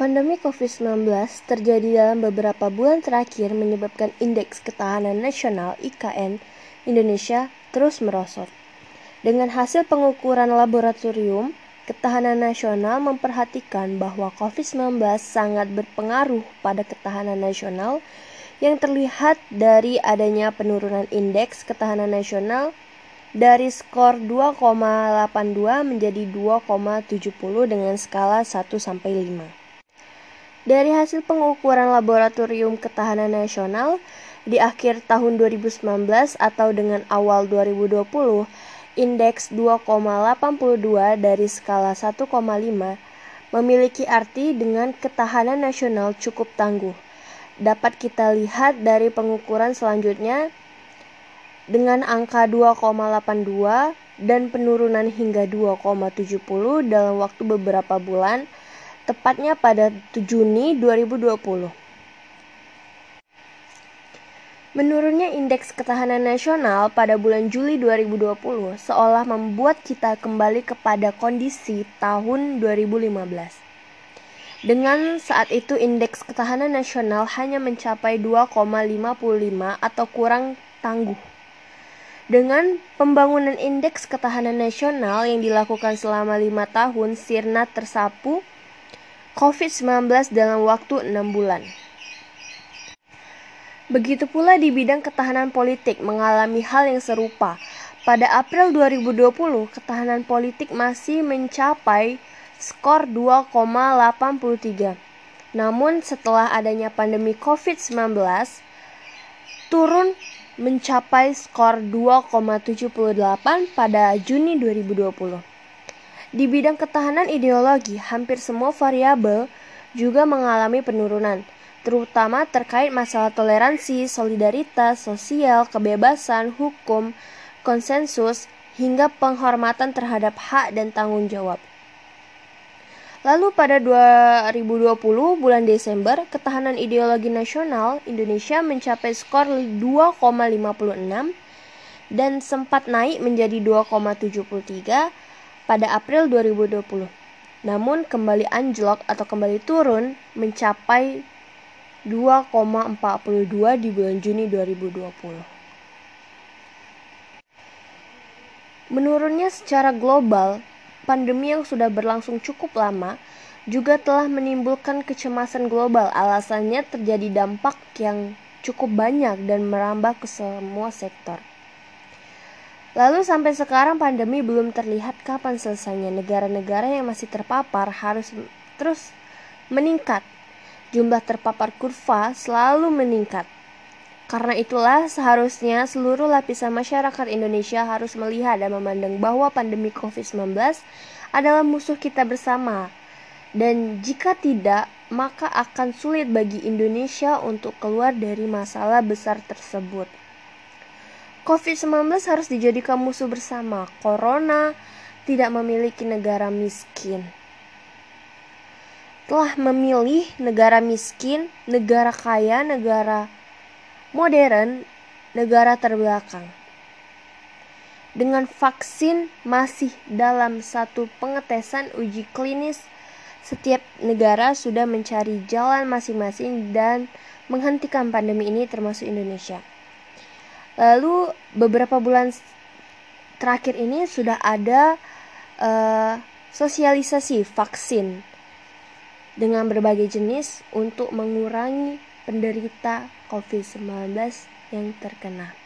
Pandemi COVID-19 terjadi dalam beberapa bulan terakhir menyebabkan indeks ketahanan nasional IKN Indonesia terus merosot. Dengan hasil pengukuran laboratorium, ketahanan nasional memperhatikan bahwa COVID-19 sangat berpengaruh pada ketahanan nasional yang terlihat dari adanya penurunan indeks ketahanan nasional dari skor 2,82 menjadi 2,70 dengan skala 1 sampai 5. Dari hasil pengukuran laboratorium ketahanan nasional di akhir tahun 2019 atau dengan awal 2020, indeks 2,82 dari skala 1,5 memiliki arti dengan ketahanan nasional cukup tangguh. Dapat kita lihat dari pengukuran selanjutnya dengan angka 2,82 dan penurunan hingga 2,70 dalam waktu beberapa bulan tepatnya pada Juni 2020. Menurunnya indeks ketahanan nasional pada bulan Juli 2020 seolah membuat kita kembali kepada kondisi tahun 2015. Dengan saat itu indeks ketahanan nasional hanya mencapai 2,55 atau kurang tangguh. Dengan pembangunan indeks ketahanan nasional yang dilakukan selama lima tahun, Sirna tersapu COVID-19 dalam waktu enam bulan. Begitu pula di bidang ketahanan politik mengalami hal yang serupa. Pada April 2020, ketahanan politik masih mencapai skor 2,83. Namun setelah adanya pandemi COVID-19, turun mencapai skor 2,78 pada Juni 2020. Di bidang ketahanan ideologi, hampir semua variabel juga mengalami penurunan, terutama terkait masalah toleransi, solidaritas, sosial, kebebasan, hukum, konsensus, hingga penghormatan terhadap hak dan tanggung jawab. Lalu pada 2020 bulan Desember, ketahanan ideologi nasional Indonesia mencapai skor 2,56 dan sempat naik menjadi 2,73 pada April 2020. Namun kembali anjlok atau kembali turun mencapai 2,42 di bulan Juni 2020. Menurunnya secara global, pandemi yang sudah berlangsung cukup lama juga telah menimbulkan kecemasan global. Alasannya terjadi dampak yang cukup banyak dan merambah ke semua sektor. Lalu sampai sekarang pandemi belum terlihat kapan selesainya. Negara-negara yang masih terpapar harus terus meningkat. Jumlah terpapar kurva selalu meningkat. Karena itulah seharusnya seluruh lapisan masyarakat Indonesia harus melihat dan memandang bahwa pandemi COVID-19 adalah musuh kita bersama. Dan jika tidak, maka akan sulit bagi Indonesia untuk keluar dari masalah besar tersebut. COVID-19 harus dijadikan musuh bersama. Corona tidak memiliki negara miskin. Telah memilih negara miskin, negara kaya, negara modern, negara terbelakang. Dengan vaksin masih dalam satu pengetesan uji klinis, setiap negara sudah mencari jalan masing-masing dan menghentikan pandemi ini termasuk Indonesia. Lalu beberapa bulan terakhir ini sudah ada uh, sosialisasi vaksin dengan berbagai jenis untuk mengurangi penderita COVID-19 yang terkena.